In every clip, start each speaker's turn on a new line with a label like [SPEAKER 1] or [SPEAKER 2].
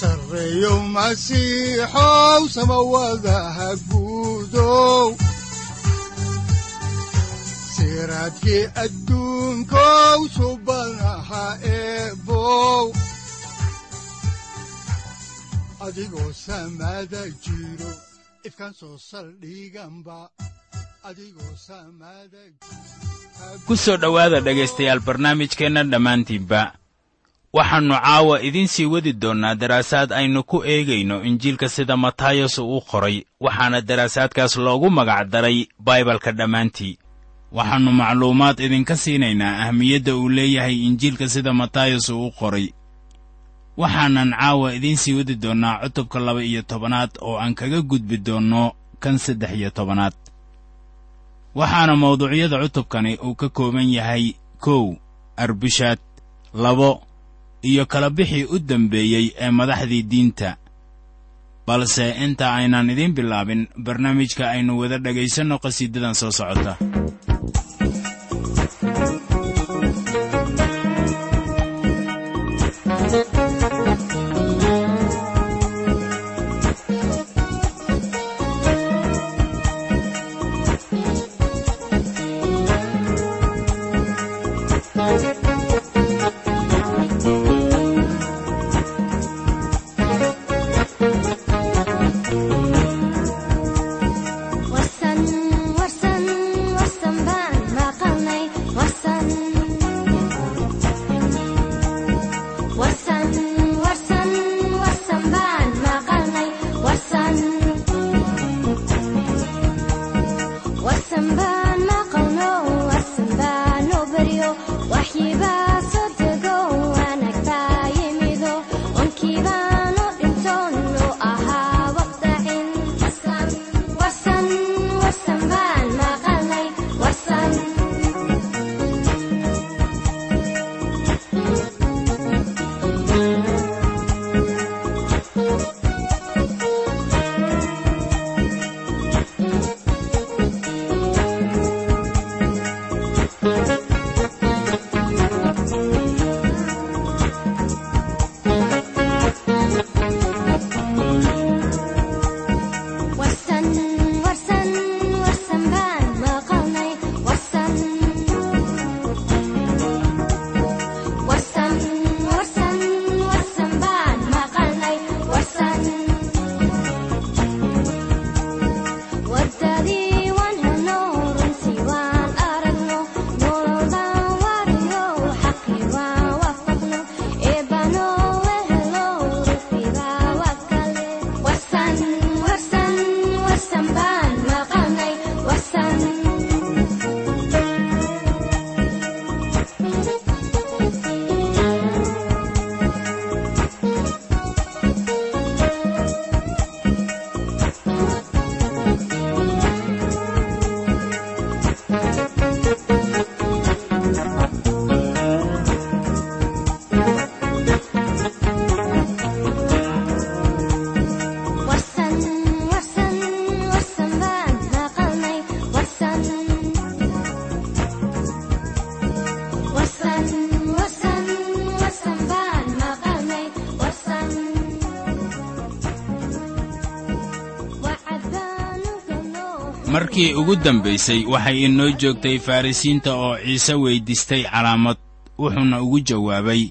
[SPEAKER 1] sareyow masiixow samawadaha guudow siraadkii adduunkow subanaha
[SPEAKER 2] ku soo dhowaada dhegaystayaal barnaamijkeenna dhammaantiinba waxaannu caawa idiin sii wadi doonnaa daraasaad aynu ku eegayno injiilka sida matayos uu qoray waxaana daraasaadkaas loogu magac daray baibalka dhammaantii. Waxaannu macluumaad idinka siinaynaa ahmiyadda uu leeyahay injiilka sida matayos uu qoray. Waxaanan caawa idiin sii wadi doonnaa cutubka laba iyo tobanaad oo aan kaga gudbi doonno kan saddex iyo tobanaad. Waxaana mawduucyada cutubkani uu ka kooban yahay kow arbishaad labo iyo kala bixii u dembeeyey ee madaxdii diinta. Balse inta aynaan idiin bilaabin barnaamijka aynu wada dhegaysanno qhasiidadan soo socota markii ugu dambaysay waxay inoo joogtay farrisiinta oo ciise weyddiistay calaamad wuxuuna ugu jawaabay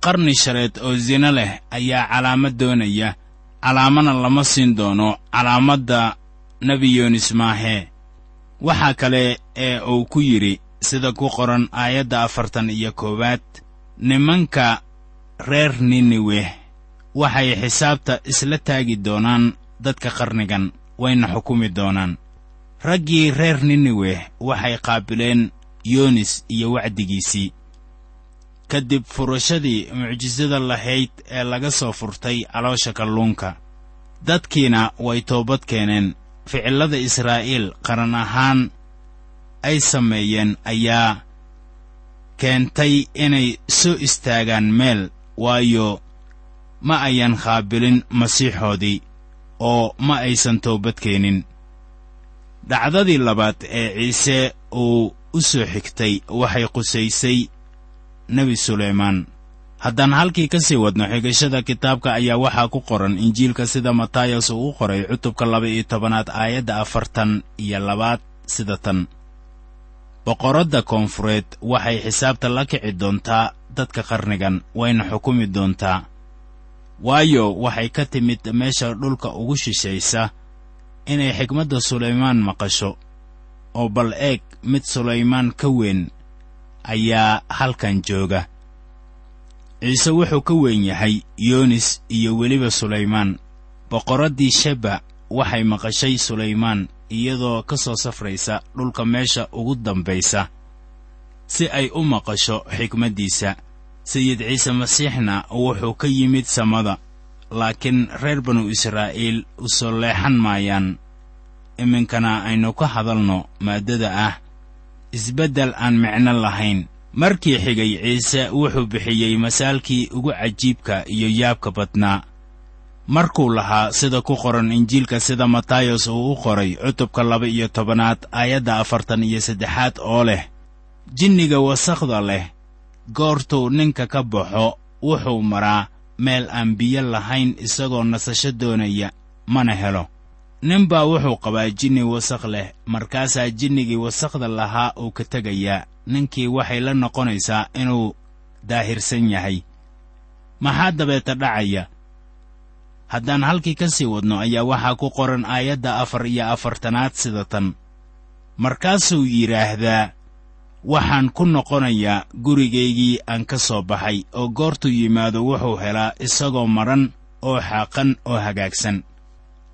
[SPEAKER 2] qarni shareed oo sino leh ayaa calaamad doonaya calaamana lama siin doono calaamadda nebi yoonis maahee waxaa kale ee uu ku yidhi sida ku qoran aayadda afartan iyo koowaad nimanka reer niniweh waxay xisaabta isla taagi doonaan dadka qarnigan wayna xukumi doonaan raggii reer niniweh waxay qaabileen yoonis iyo wacdigiisii. Ka dib furashadii mucjisada lahayd ee laga soo furtay caloosha kalluunka. Dadkiina way toobad keeneen. Ficillada israa'iil qaran ahaan ay sameeyeen ayaa keentay inay soo istaagaan meel waayo ma ayan qaabilin masiixoodii oo ma aysan toobad keenin dhacdadii labaad ee ciise uu u soo xigtay waxay qusaysay nebi sulaymaan. Haddaan halkii ka sii wadno xigashada kitaabka ayaa waxaa ku qoran injiilka sida matayas uu u qoray cutubka laba-iyo tobanaad aayadda afartan iyo labaad sida tan. Boqoradda koonfureed waxay xisaabta la kici doontaa dadka qarnigan wayna xukumi doontaa. Waayo waxay ka timid meesha dhulka ugu shishaysa inay xigmadda sulaymaan maqasho oo bal eeg mid sulaymaan ka weyn ayaa halkan jooga. Ciise wuxuu ka weyn yahay yoonis iyo weliba sulaymaan. Boqoraddii sheba waxay maqashay sulaymaan iyadoo ka soo safraysa dhulka meesha ugu dambaysa si ay u maqasho xikmaddiisa sayid ciise masiixna wuxuu ka yimid samada laakiin reer banu israa'iil u soo leexan maayaan. Iminkana aynu ka hadalno maaddada ah isbeddel aan micno lahayn. Markii xigay ciise wuxuu bixiyey masaalkii ugu cajiibka iyo yaabka badnaa. Markuu lahaa sida ku qoran injiilka sida matayos uu u qoray cutubka laba-iyo tobanaad aayadda afartan iyo saddexaad oo leh jinniga wasakhda leh goortuu ninka ka baxo wuxuu maraa meel aan biyo lahayn isagoo nasasho doonaya mana helo. Ninbaa wuxuu qabaa jinni wasakh leh markaasaa jinnigii wasakhda lahaa uu ka tegayaa ninkii waxay la noqonaysaa inuu daahirsan yahay. Maxaa dabeeta dhacaya? Haddaan halkii ka sii wadno ayaa waxaa ku qoran aayadda afar iyo afartanaad sida tan. Markaasuu yidhaahdaa waxaan ku noqonayaa gurigaygii aan ka soo baxay oo goortuu yimaado wuxuu helaa isagoo madhan oo xaaqan oo hagaagsan.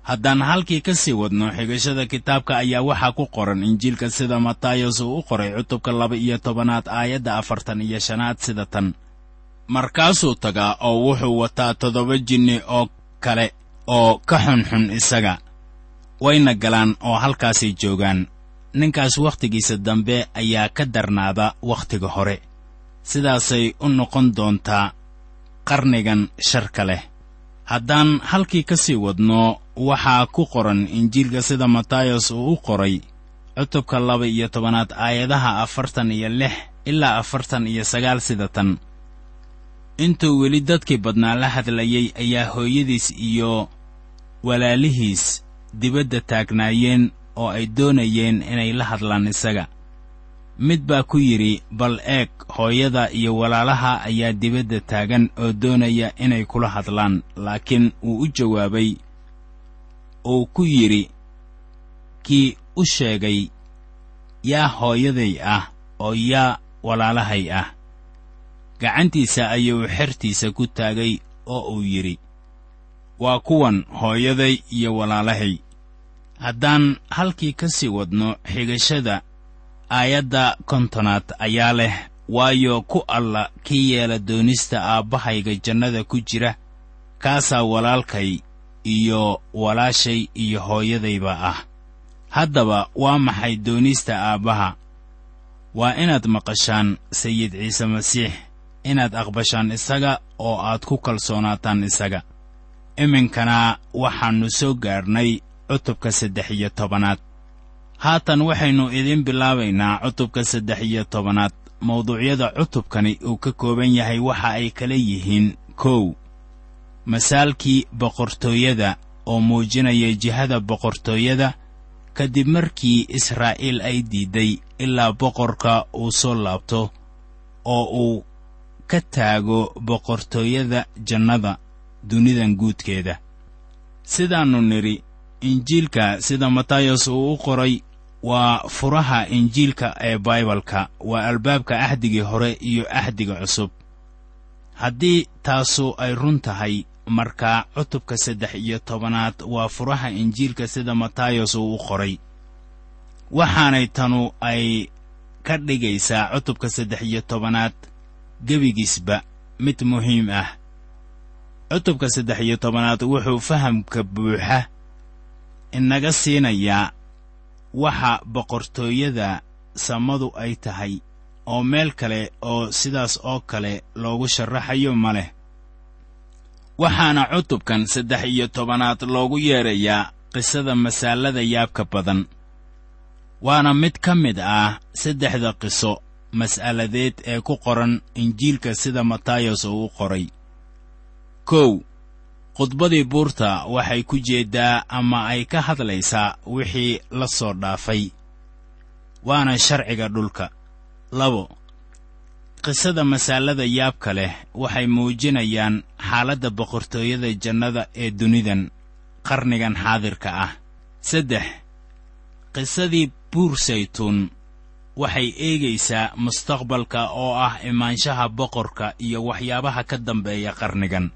[SPEAKER 2] Haddaan halkii ka sii wadno xigashada kitaabka ayaa waxaa ku qoran injiilka sida matayos uu u qoray cutubka laba-iyo tobanaad aayadda afartan iyo shanaad sida tan. Markaasuu tagaa oo wuxuu wataa toddoba jinni oo kale oo ka xunxun isaga. Wayna galaan oo halkaasay joogaan ninkaas wakhtigiisa dambe ayaa ka darnaada wakhtiga hore. Sidaasay u noqon doontaa qarnigan sharka leh. Haddaan halkii ka sii wadno waxaa ku qoran injiilka sida matayos uu u qoray cutubka laba iyo tobanaad aayadaha afartan iyo lix ilaa afartan iyo sagaal sida tan. Intuu weli dadkii badnaa la hadlayey ayaa hooyadiis iyo walaalihiis dibadda taagnaayeen oo ay doonayeen inay la hadlaan isaga. Mid baa ku yidhi bal eeg hooyada iyo walaalaha ayaa dibadda taagan oo doonaya inay kula hadlaan. Laakiin wuu u jawaabay uu ku yidhi kii u sheegay yaa hooyaday ah oo yaa walaalahay ah. Gacantiisa ayuu xertiisa ku taagay oo uu yidhi. Waa kuwan hooyaday iyo walaalahay haddaan halkii ka sii wadno xigashada aayadda kontonaad ayaa leh waayo ku alla kii yeela doonista aabbahayga jannada ku jira kaasaa walaalkay iyo walaashay iyo hooyadayba ah. Haddaba waa maxay doonista aabbaha? Waa inaad maqashaan sayid ciise masiix inaad aqbashaan isaga oo aad ku kalsoonaataan isaga. Iminkana waxaannu soo gaarnay cutubka saddex iyo tobanaad. Haatan waxaynu idiin bilaabaynaa cutubka saddex iyo tobanaad. Mawduucyada cutubkani uu ka kooban yahay waxa ay kala yihiin kow. Masaalkii boqortooyada oo muujinaya jihada boqortooyada kadib markii israa'iil ay diidday ilaa boqorka uu soo laabto oo uu ka taago boqortooyada jannada dunidan guudkeeda. Sidaannu nidhi injiilka sida matayos uu u qoray waa furaha injiilka ee baibalka waa albaabka axdigii hore iyo axdiga cusub. Haddii taasu ay run tahay markaa cutubka saddex iyo tobanaad waa furaha injiilka sida matayos uu u qoray. Waxaanay tanu ay ka dhigaysaa cutubka saddex iyo tobanaad gebigiisba mid muhiim ah. Cutubka saddex iyo tobanaad wuxuu fahamka buuxa inaga siinayaa waxa boqortooyada samadu ay tahay oo meel kale oo sidaas oo kale loogu sharaxayo ma leh. Waxaana cutubkan saddex iyo tobanaad loogu yeedrayaa qisada masaalada yaabka badan. Waana mid ka mid ah saddexda qiso mas'aladeed ee ku qoran injiilka sida matayos uu u qoray. Kow khudbadii buurta waxay ku jeeddaa ama ay ka hadlaysaa wixii la soo dhaafay. Waana sharciga dhulka. Labo qisada masaalada yaabka leh waxay muujinayaan xaaladda boqortooyada jannada ee dunidan qarnigan xaadirka ah. Saddex qisadii buur saytuun waxay eegaysaa mustaqbalka oo ah imaanshaha boqorka iyo waxyaabaha ka dambeeya qarnigan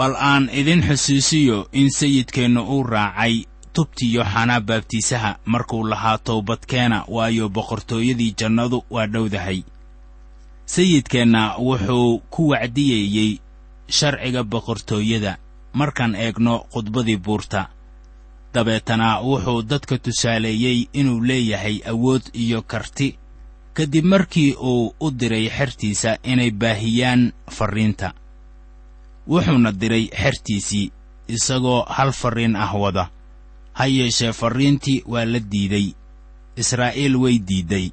[SPEAKER 2] bal aan idin xusuusiyo in sayidkeennu uu raacay tubtii yooxanaa baabtiisaha markuu lahaa towbadkeena waayo boqortooyadii jannadu waa dhowdahay. Sayidkeenna wuxuu ku wacdiyeeyey sharciga boqortooyada markaan eegno khudbadii buurta. Dabeetana wuxuu dadka tusaaleeyey inuu leeyahay awood iyo karti ka dib markii uu u diray xertiisa inay baahiyaan farriinta wuxuuna diray xertiisii isagoo hal farriin ah wada. Ha yeeshee farriintii waa la diiday israa'iil way diidday.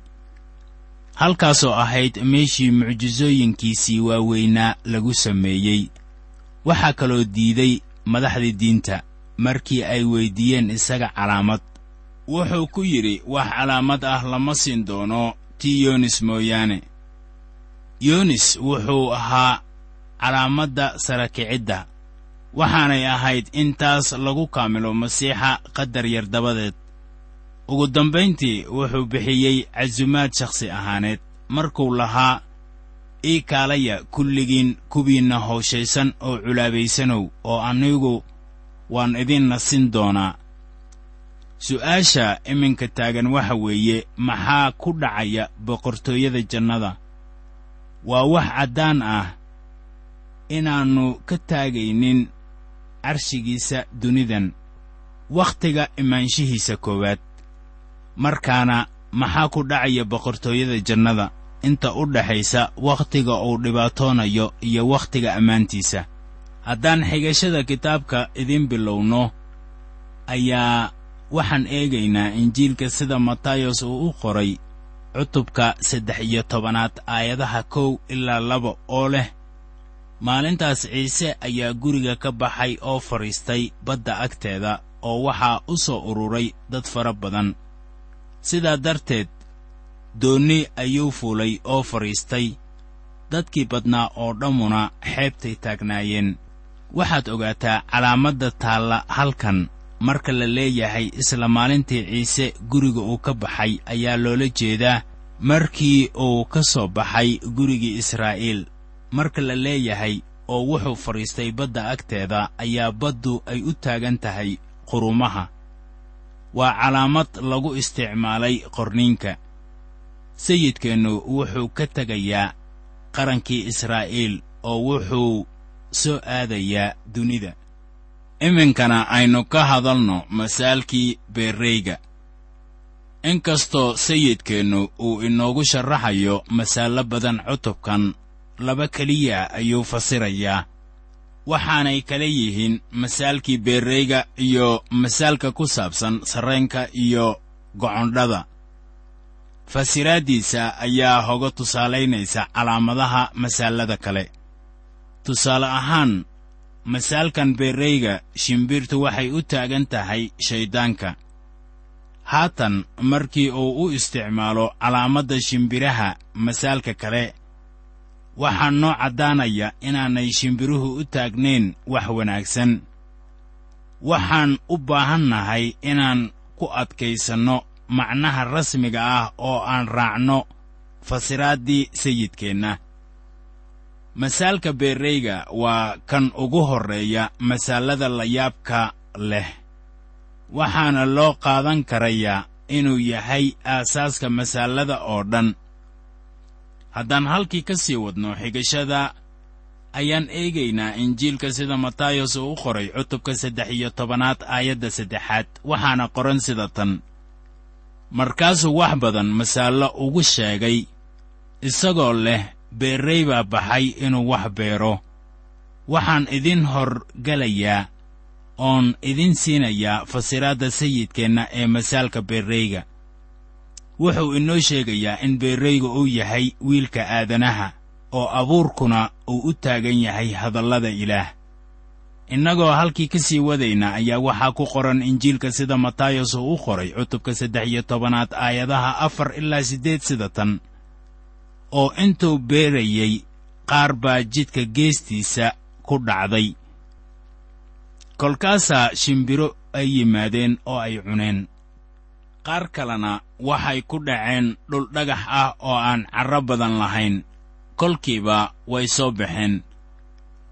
[SPEAKER 2] Halkaasoo ahayd meeshii mucjisooyinkiisii waaweynaa lagu sameeyey. Waxaa kaloo diiday madaxdii diinta markii ay weyddiiyeen isaga calaamad. Wuxuu ku yidhi wax calaamad ah lama siin doono tii yoonis mooyaane. Yoonis wuxuu ahaa calaamadda sara waxaanay ahayd in taas lagu kaamilo masiixa qadar yar dabadeed. Ugu dambayntii wuxuu bixiyey casumaad shakhsi ahaaneed. Markuu lahaa ii kaalaya kulligiin kuwiinna howshaysan oo culaabaysanow oo anigu waan idin nasin doonaa. Su'aasha iminka taagan waxa weeye maxaa ku dhacaya boqortooyada jannada? Waa wax caddaan ah inaannu ka taagaynin carshigiisa dunidan wakhtiga imaanshihiisa koowaad. Markaana maxaa ku dhacaya boqortooyada jannada? Inta u dhaxaysa wakhtiga uu dhibaatoonayo iyo wakhtiga ammaantiisa. Haddaan xigashada kitaabka idiin bilowno ayaa waxaan eegaynaa injiilka sida matayos uu u qoray cutubka saddex iyo tobanaad aayadaha kow ilaa laba oo leh maalintaas ciise ayaa guriga ka baxay oo fadhiistay badda agteeda oo waxaa u soo ururay dad fara badan. Sidaa darteed doonni ayuu fuulay oo fadhiistay. Dadkii badnaa oo dhammuna xeebtay taagnaayeen. Waxaad ogaataa calaamadda taalla halkan. Marka la leeyahay isla maalintii ciise guriga uu ka baxay ayaa loola jeedaa. Markii uu ka soo baxay gurigii israa'iil marka la leeyahay oo wuxuu fadhiistay badda agteeda ayaa baddu ay u taagan tahay qurumaha. Waa calaamad lagu isticmaalay qorniinka. Sayidkeennu wuxuu ka tegayaa qarankii israa'iil oo wuxuu soo aadayaa dunida. Iminkana aynu ka hadalno masaalkii beerreyga inkastoo sayidkeennu uu inoogu sharaxayo masaallo badan cutubkan laba keliya ayuu fasirayaa waxaanay kala yihiin masaalkii beerreyga iyo masaalka ku saabsan sarreenka iyo gocondhada. Fasiraaddiisa ayaa hoga tusaalaynaysa calaamadaha masaalada kale. Tusaale ahaan masaalkan beerreyga shimbirtu waxay u taagan tahay shayddaanka haatan markii uu u isticmaalo calaamadda shimbiraha masaalka kale waxaa noo caddaanaya inaanay shimbiruhu u taagnayn wax wanaagsan. Waxaan u baahannahay inaan ku adkaysanno macnaha rasmiga ah oo aan raacno fasiraaddii sayidkeenna. Masaalka beerreyga waa kan ugu horreeya masaalada layaabka leh. Waxaana loo qaadan karayaa inuu yahay aasaaska masaalada oo dhan haddaan halkii ka sii wadno xigashada ayaan eegaynaa injiilka sida matayos uu u qoray cutubka saddex iyo tobanaad aayadda saddexaad waxaana qoran sida tan. Markaasuu wax badan masaallo ugu sheegay isagoo leh beerrey baa baxay inuu wax beero. Waxaan idin horgelayaa oon idin siinayaa fasiraadda sayidkeenna ee masaalka beerreyga wuxuu inoo sheegayaa in beerreyga uu yahay wiilka aadanaha oo abuurkuna uu u taagan yahay hadallada ilaah. Innagoo halkii ka sii wadayna ayaa waxaa ku qoran injiilka sida matayos uu u qoray cutubka saddex iyo tobanaad aayadaha afar ilaa siddeed sida tan oo intuu beerayey qaar baa jidka geestiisa ku dhacday. Kolkaasaa shimbiro ay yimaadeen oo ay cuneen. Qaar kalena waxay ku dhaceen dhul dhagax ah oo aan carro badan lahayn. Kolkiiba way soo baxeen.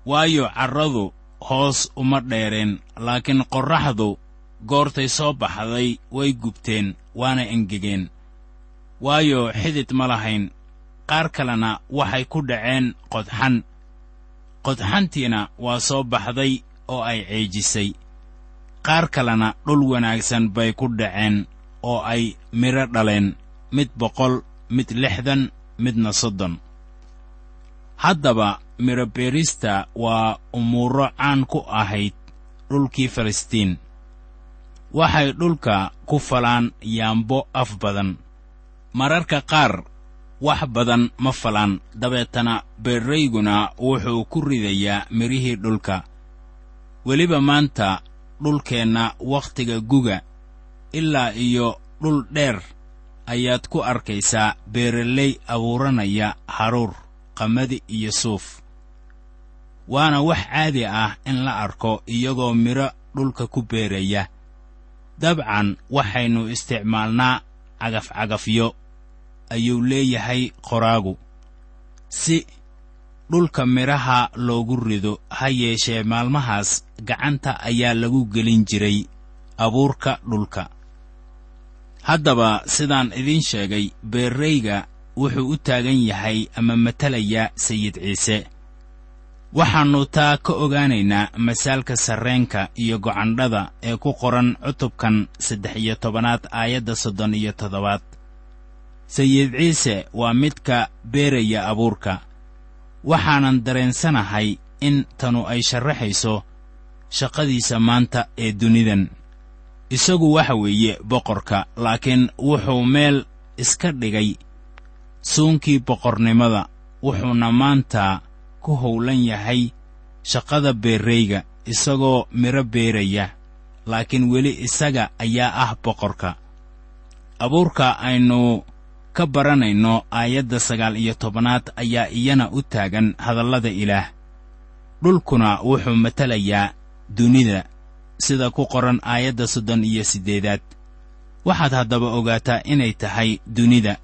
[SPEAKER 2] Waayo carradu hoos uma dheereen laakiin qorraxdu goortay soo baxday way gubteen waana engegeen. Waayo xidid ma lahayn qaar kalena waxay ku dhaceen qodxan. Qodxantiina waa soo baxday oo ay ceejisay. Qaar kalena dhul wanaagsan bay ku dhaceen oo ay midho dhaleen mid boqol mid lixdan midna soddon. Haddaba midho beerista waa umuuro caan ku ahayd dhulkii falastiin. Waxay dhulka ku falaan yaambo af badan. Mararka qaar wax badan ma falaan. Dabeetana beerrayguna wuxuu ku ridayaa midhihii dhulka. Weliba maanta dhulkeenna wakhtiga guga ilaa iyo dhul dheer. Ayaad ku arkaysaa beeraley abuuranaya haruur qamadi iyo suuf. Waana wax caadi ah in la arko iyagoo midho dhulka ku beeraya. Dabcan waxaynu isticmaalnaa cagafcagafyo ayuu leeyahay qoraagu. Si dhulka midhaha loogu rido ha yeeshee maalmahaas gacanta ayaa lagu gelin jiray abuurka dhulka haddaba sidaan idiin sheegay beerrayga wuxuu u taagan yahay ama matelayaa sayid ciise. Waxaannu taa ka ogaanaynaa masaalka sarreenka iyo gocandhada ee ku qoran cutubkan saddex iyo tobanaad aayadda soddon iyo toddobaad. Sayid ciise waa midka beeraya abuurka. Waxaanan dareensanahay in tanu ay sharraxayso shaqadiisa maanta ee dunidan isagu waxa weeye boqorka laakiin wuxuu meel iska dhigay suunkii boqornimada. Wuxuuna maanta ku howlan yahay shaqada beerrayga isagoo midho beeraya laakiin weli isaga ayaa ah boqorka. Abuurka aynu ka baranayno aayadda sagaal iyo tobanaad ayaa iyana u taagan hadallada ilaah. Dhulkuna wuxuu matelayaa dunida sida ku qoran aayadda soddon iyo siddeedaad. Waxaad haddaba ogaataa inay tahay dunida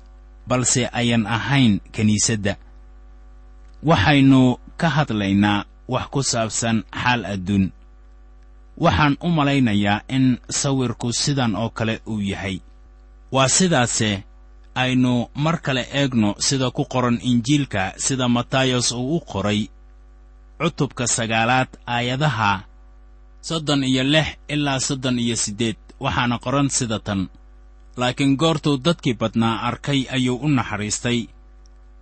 [SPEAKER 2] balse ayan ahayn kiniisadda. Waxaynu ka hadlaynaa wax ku saabsan xaal adduun. Waxaan u malaynayaa in sawirku sidan oo kale uu yahay. Waa sidaase aynu mar kale eegno sida ku qoran injiilka sida matayos uu u qoray cutubka sagaalaad aayadaha soddon iyo lix ilaa soddon iyo siddeed waxaana qoran sida tan. Laakiin goortuu dadkii badnaa arkay ayuu u naxariistay.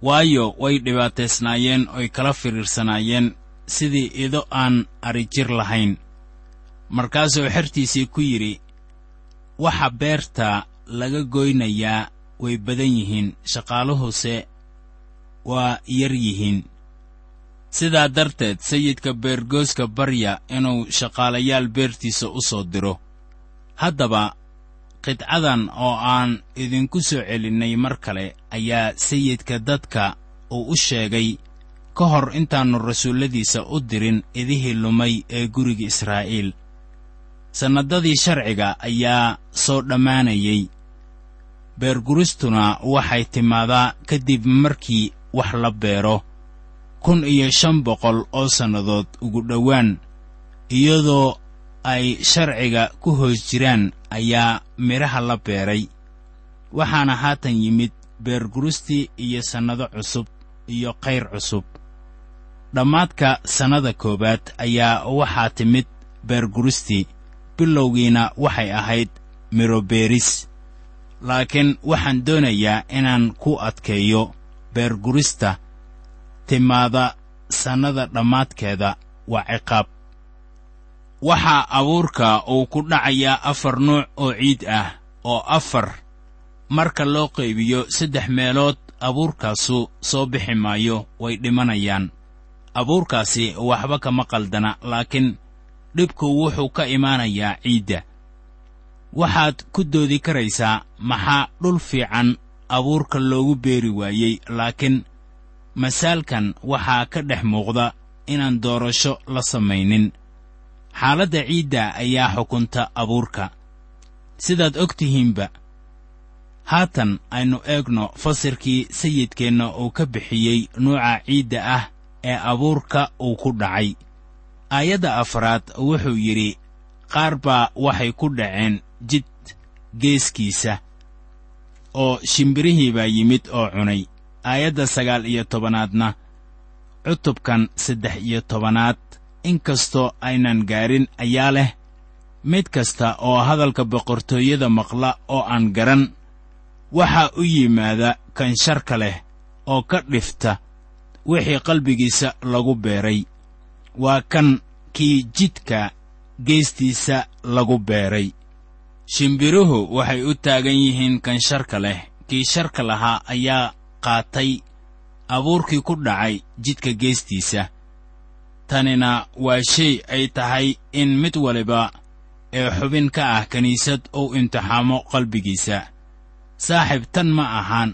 [SPEAKER 2] Waayo way dhibaataysnaayeen oy kala fidhiirsanaayeen sidii ido aan adrijir lahayn. Markaasuu xertiisii ku yidhi waxa beerta laga goynayaa way badan yihiin shaqaaluhuse waa yar yihiin sidaa darteed sayidka beergooska barya inuu shaqaalayaal beertiisa u soo diro. Haddaba qidcadan oo aan idinku soo celinnay mar kale ayaa sayidka dadka uu u sheegay ka hor intaannu rasuulladiisa u dirin idihii lumay ee guriga israa'iil. Sannadadii sharciga ayaa soo dhammaanayey beerguristuna waxay timaadaa kadib markii wax la beero kun iyo shan boqol oo sannadood ugu dhowaan iyadoo ay sharciga ku hoos jiraan ayaa midhaha la beeray. Waxaana haatan yimid beerguristii iyo sannado cusub iyo kayr cusub. Dhammaadka sannada koowaad ayaa waxaa timid beerguristii bilowgiina waxay ahayd mirobeeris laakiin waxaan doonayaa inaan ku adkeeyo beergurista timaada sannada dhammaadkeeda waa ciqaab. Waxaa abuurka uu ku dhacayaa afar nuuc oo ciid ah oo afar marka loo qaybiyo saddex meelood abuurkaasu soo bixi maayo way dhimanayaan. Abuurkaasi waxba kama qaldana laakiin dhibku wuxuu ka imaanayaa ciidda. Waxaad ku doodi karaysaa maxaa dhul fiican abuurka loogu beeri waayey laakiin masaalkan waxaa ka dhex muuqda inaan doorasho la samaynin. Xaaladda ciidda ayaa xukunta abuurka. Sidaad og tihiinba haatan aynu eegno fasirkii sayidkeenna uu ka bixiyey nuuca ciidda ah ee abuurka uu ku dhacay. Aayadda afraad wuxuu yidhi qaar baa waxay ku dhaceen jid geeskiisa oo shimbirihii baa yimid oo cunay aayadda sagaal iyo tobanaadna cutubkan saddex iyo tobanaad inkastoo aynan gaarin ayaa leh mid kasta oo hadalka boqortooyada maqla oo aan garan waxaa u yimaada kan sharka leh oo ka dhifta wixii qalbigiisa lagu beeray. Waa kan kii jidka geestiisa lagu beeray. Shimbiruhu waxay u taagan yihiin kan sharka leh. Kii sharka lahaa ayaa qaatay abuurkii ku dhacay jidka geestiisa tanina waa shay ay tahay in mid waliba ee xubin ka ah kiniisad uu imtixaamo qalbigiisa. Saaxiib tan ma ahaan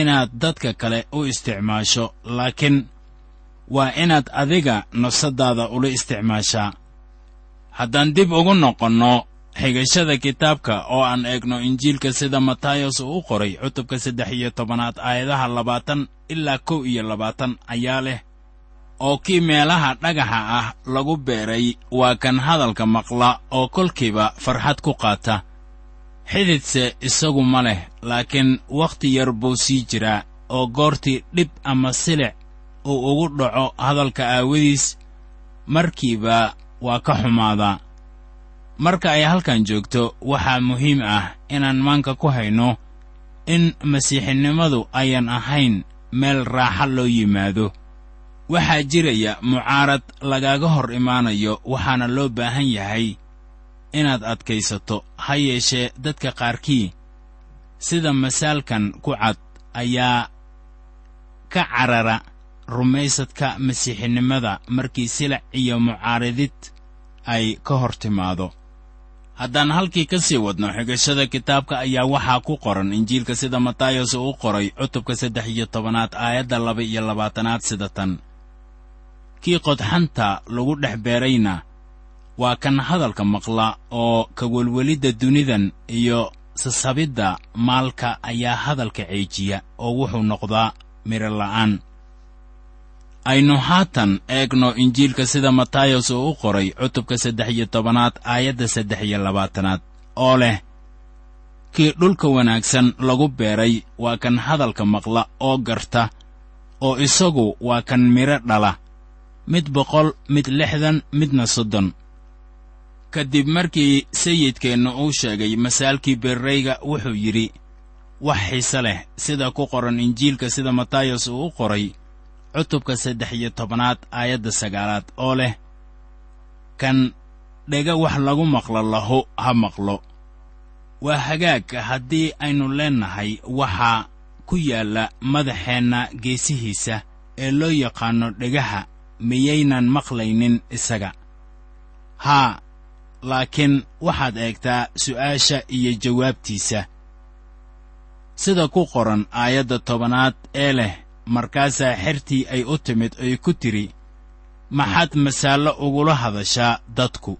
[SPEAKER 2] inaad dadka kale u isticmaasho laakiin waa inaad adiga nafsaddaada ula isticmaashaa. Haddaan dib ugu noqonno xigashada kitaabka oo aan eegno injiilka sida matayos uu u qoray cutubka saddex iyo tobanaad aayadaha labaatan ilaa kow iyo labaatan ayaa leh oo kii meelaha dhagaxa ah lagu beeray waa kan hadalka maqla oo kolkiiba farxad ku qaata. Xididse isagu ma leh laakiin wakhti yar buu sii jiraa oo goortii dhib ama silic uu ugu dhaco hadalka aawadiis markiiba waa ka xumaadaa marka ay halkan joogto waxaa muhiim ah inaan maanka ku hayno in masiixinimadu ayan ahayn meel raaxa loo yimaado. Waxaa jiraya mucaarad lagaaga hor imaanayo waxaana loo baahan yahay inaad adkaysato ha yeeshee dadka qaarkii. Sida masaalkan ku cad ayaa ka carara rumaysadka masiixinimada markii silac iyo mucaaradid ay ka hor timaado haddaan halkii ka sii wadno xigashada kitaabka ayaa waxaa ku qoran injiilka sida matayos uu qoray cutubka saddex iyo tobanaad aayadda laba iyo labaatanaad sida tan. Kii qodxanta lagu dhex beerayna waa kan hadalka maqla oo ka welwelidda dunidan iyo sasabidda maalka ayaa hadalka ceejiya oo wuxuu noqdaa midho la'aan aynu haatan eegno injiilka sida matayos uu u qoray cutubka saddex iyo tobanaad aayadda saddex iyo labaatanaad oo leh kii dhulka wanaagsan lagu beeray waa kan hadalka maqla oo garta oo isagu waa kan midho dhala mid boqol mid lixdan midna soddon. Ka dib markii sayidkeennu uu sheegay masaalkii beerrayga wuxuu yidhi wax xiise leh sida ku qoran injiilka sida matayos uu u qoray cutubka saddex iyo tobanaad aayadda sagaalaad oo leh kan dhega wax lagu maqlo lahu ha maqlo. Waa hagaag. Haddii aynu leennahay waxaa ku yaalla madaxeenna geesihiisa ee loo yaqaanno dhegaha miyaynan maqlaynin isaga. Haa laakiin waxaad eegtaa su'aasha iyo jawaabtiisa. Sida ku qoran aayadda tobanaad ee leh markaasaa xertii ay u timid ay ku tidhi maxaad masaallo ugula hadashaa dadku?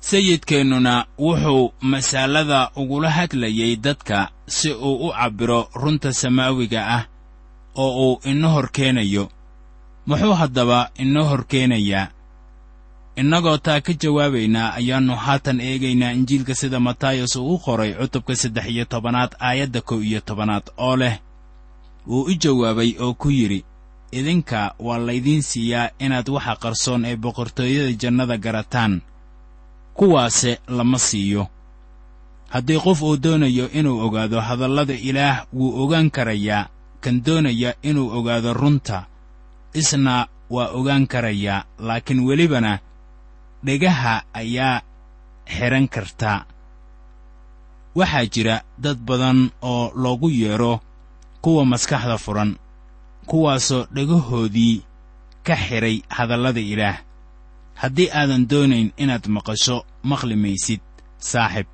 [SPEAKER 2] Sayidkeennuna wuxuu masaalada ugula hadlayay dadka si uu u cabbiro runta samaawiga ah oo uu ina hor keenayo. Muxuu haddaba inoo hor keenayaa? Innagoo taa ka jawaabaynaa ayaannu haatan eegaynaa injiilka sida matayos uu u qoray cutubka saddex iyo tobanaad aayadda kow iyo tobanaad oo leh wuu u jawaabay oo ku yidhi idinka waa laydiin siiyaa inaad waxa qarsoon ee boqortooyada jannada garataan kuwaase lama siiyo. Haddii qof uu doonayo inuu ogaado hadallada ilaah wuu ogaan karayaa kan doonaya inuu ogaado runta isna waa ogaan karayaa laakiin welibana dhegaha ayaa xidhan karta. Waxaa jira dad badan oo loogu yeedho kuwa maskaxda furan kuwaasoo dhegahoodii ka xidhay hadallada ilaah. Haddii aadan doonayn inaad maqasho maqli maysid saaxib.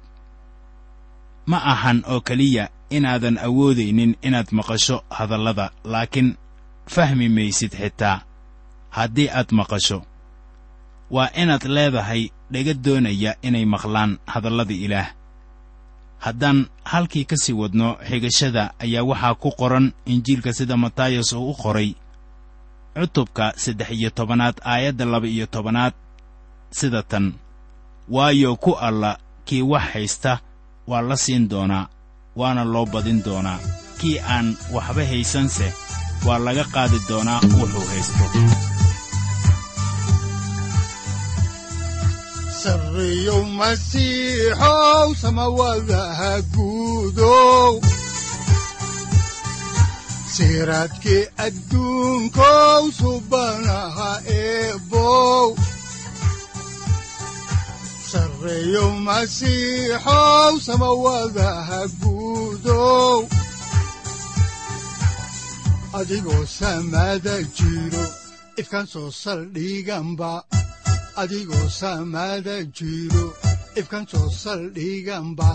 [SPEAKER 2] Ma ahan oo keliya inaadan awoodaynin inaad maqasho hadallada laakiin fahmi maysid xitaa. Haddii aad maqasho waa inaad leedahay dhega doonaya inay maqlaan hadallada ilaah haddaan halkii ka sii wadno xigashada ayaa waxaa ku qoran injiilka sida matayas uu u qoray. Cutubka saddex iyo tobanaad aayadda laba iyo tobanaad sida tan. Waayo ku alla kii wax haysta waa la siin doonaa waana loo badin doonaa. Kii aan waxba haysanse waa laga qaadi doonaa wuxuu haysto
[SPEAKER 1] sarriyow masiixow subanaha eebow. Sarreyow masiixow adigoo samada jiro ifkan soo saldhiganba adigoo saamaada jiro ifkan soo saldhiganba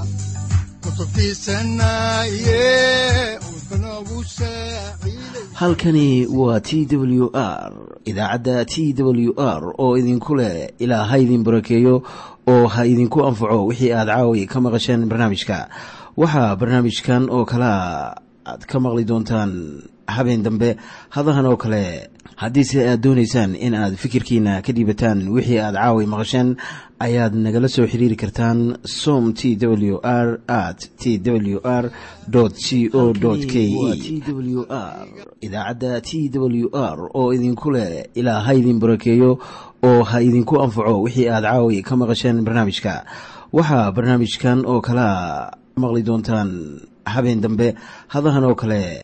[SPEAKER 3] halkani waa t w r idaacadda t w r oo idinku leh ilaa ha idin barakeeyo oo ha idinku anfaco wixii aad caawi ka maqasheen barnaamijka. Waxaa barnaamijkan oo kalaa aad ka maqli doontaan habeen dambe hadahan oo kale haddiise aad doonaysaan in aad fikirkiina ka dhiibataan wixii aad caawi maqasheen ayaad nagala soo xiriiri kartaan som t w r at t w r c o k e. Idaacadda t w r oo idinku leh ilaa ha idin barakeeyo oo ha idinku anfaco wixii aad caawi ka maqasheen barnaamijka. Waxaa barnaamijkan oo kalaa maqli doontaan habeen dambe hadahan oo kale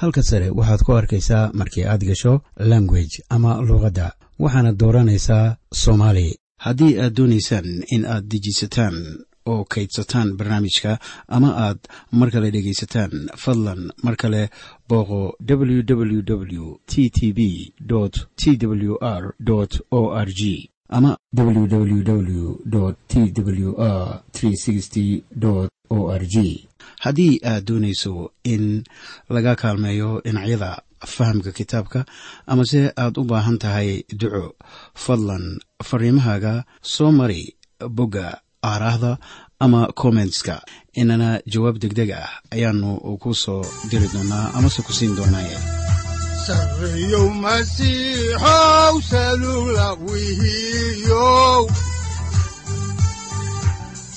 [SPEAKER 4] halka sare waxaad ku arkaysaa markii aad gasho language ama luuqadda waxaana dooranaysaa soomaali
[SPEAKER 3] haddii aad doonaysaan in aad dejisataan oo kaydsataan barnaamijka ama aad mar kale dhegaysataan fadlan mar kale booqo www t t b t w r o r g ama
[SPEAKER 4] www t w r o r g.
[SPEAKER 3] Haddii aad doonayso in laga kaalmeeyo dhinacyada fahamka kitaabka amase aad u baahan tahay duco fadlan fariimahaaga soo mari bogga aaraahda ama kommentska inana jawaab degdeg ah ayaanu ku soo diri doonaa amase ku siin doonaaye
[SPEAKER 1] sarreyow masiixow salula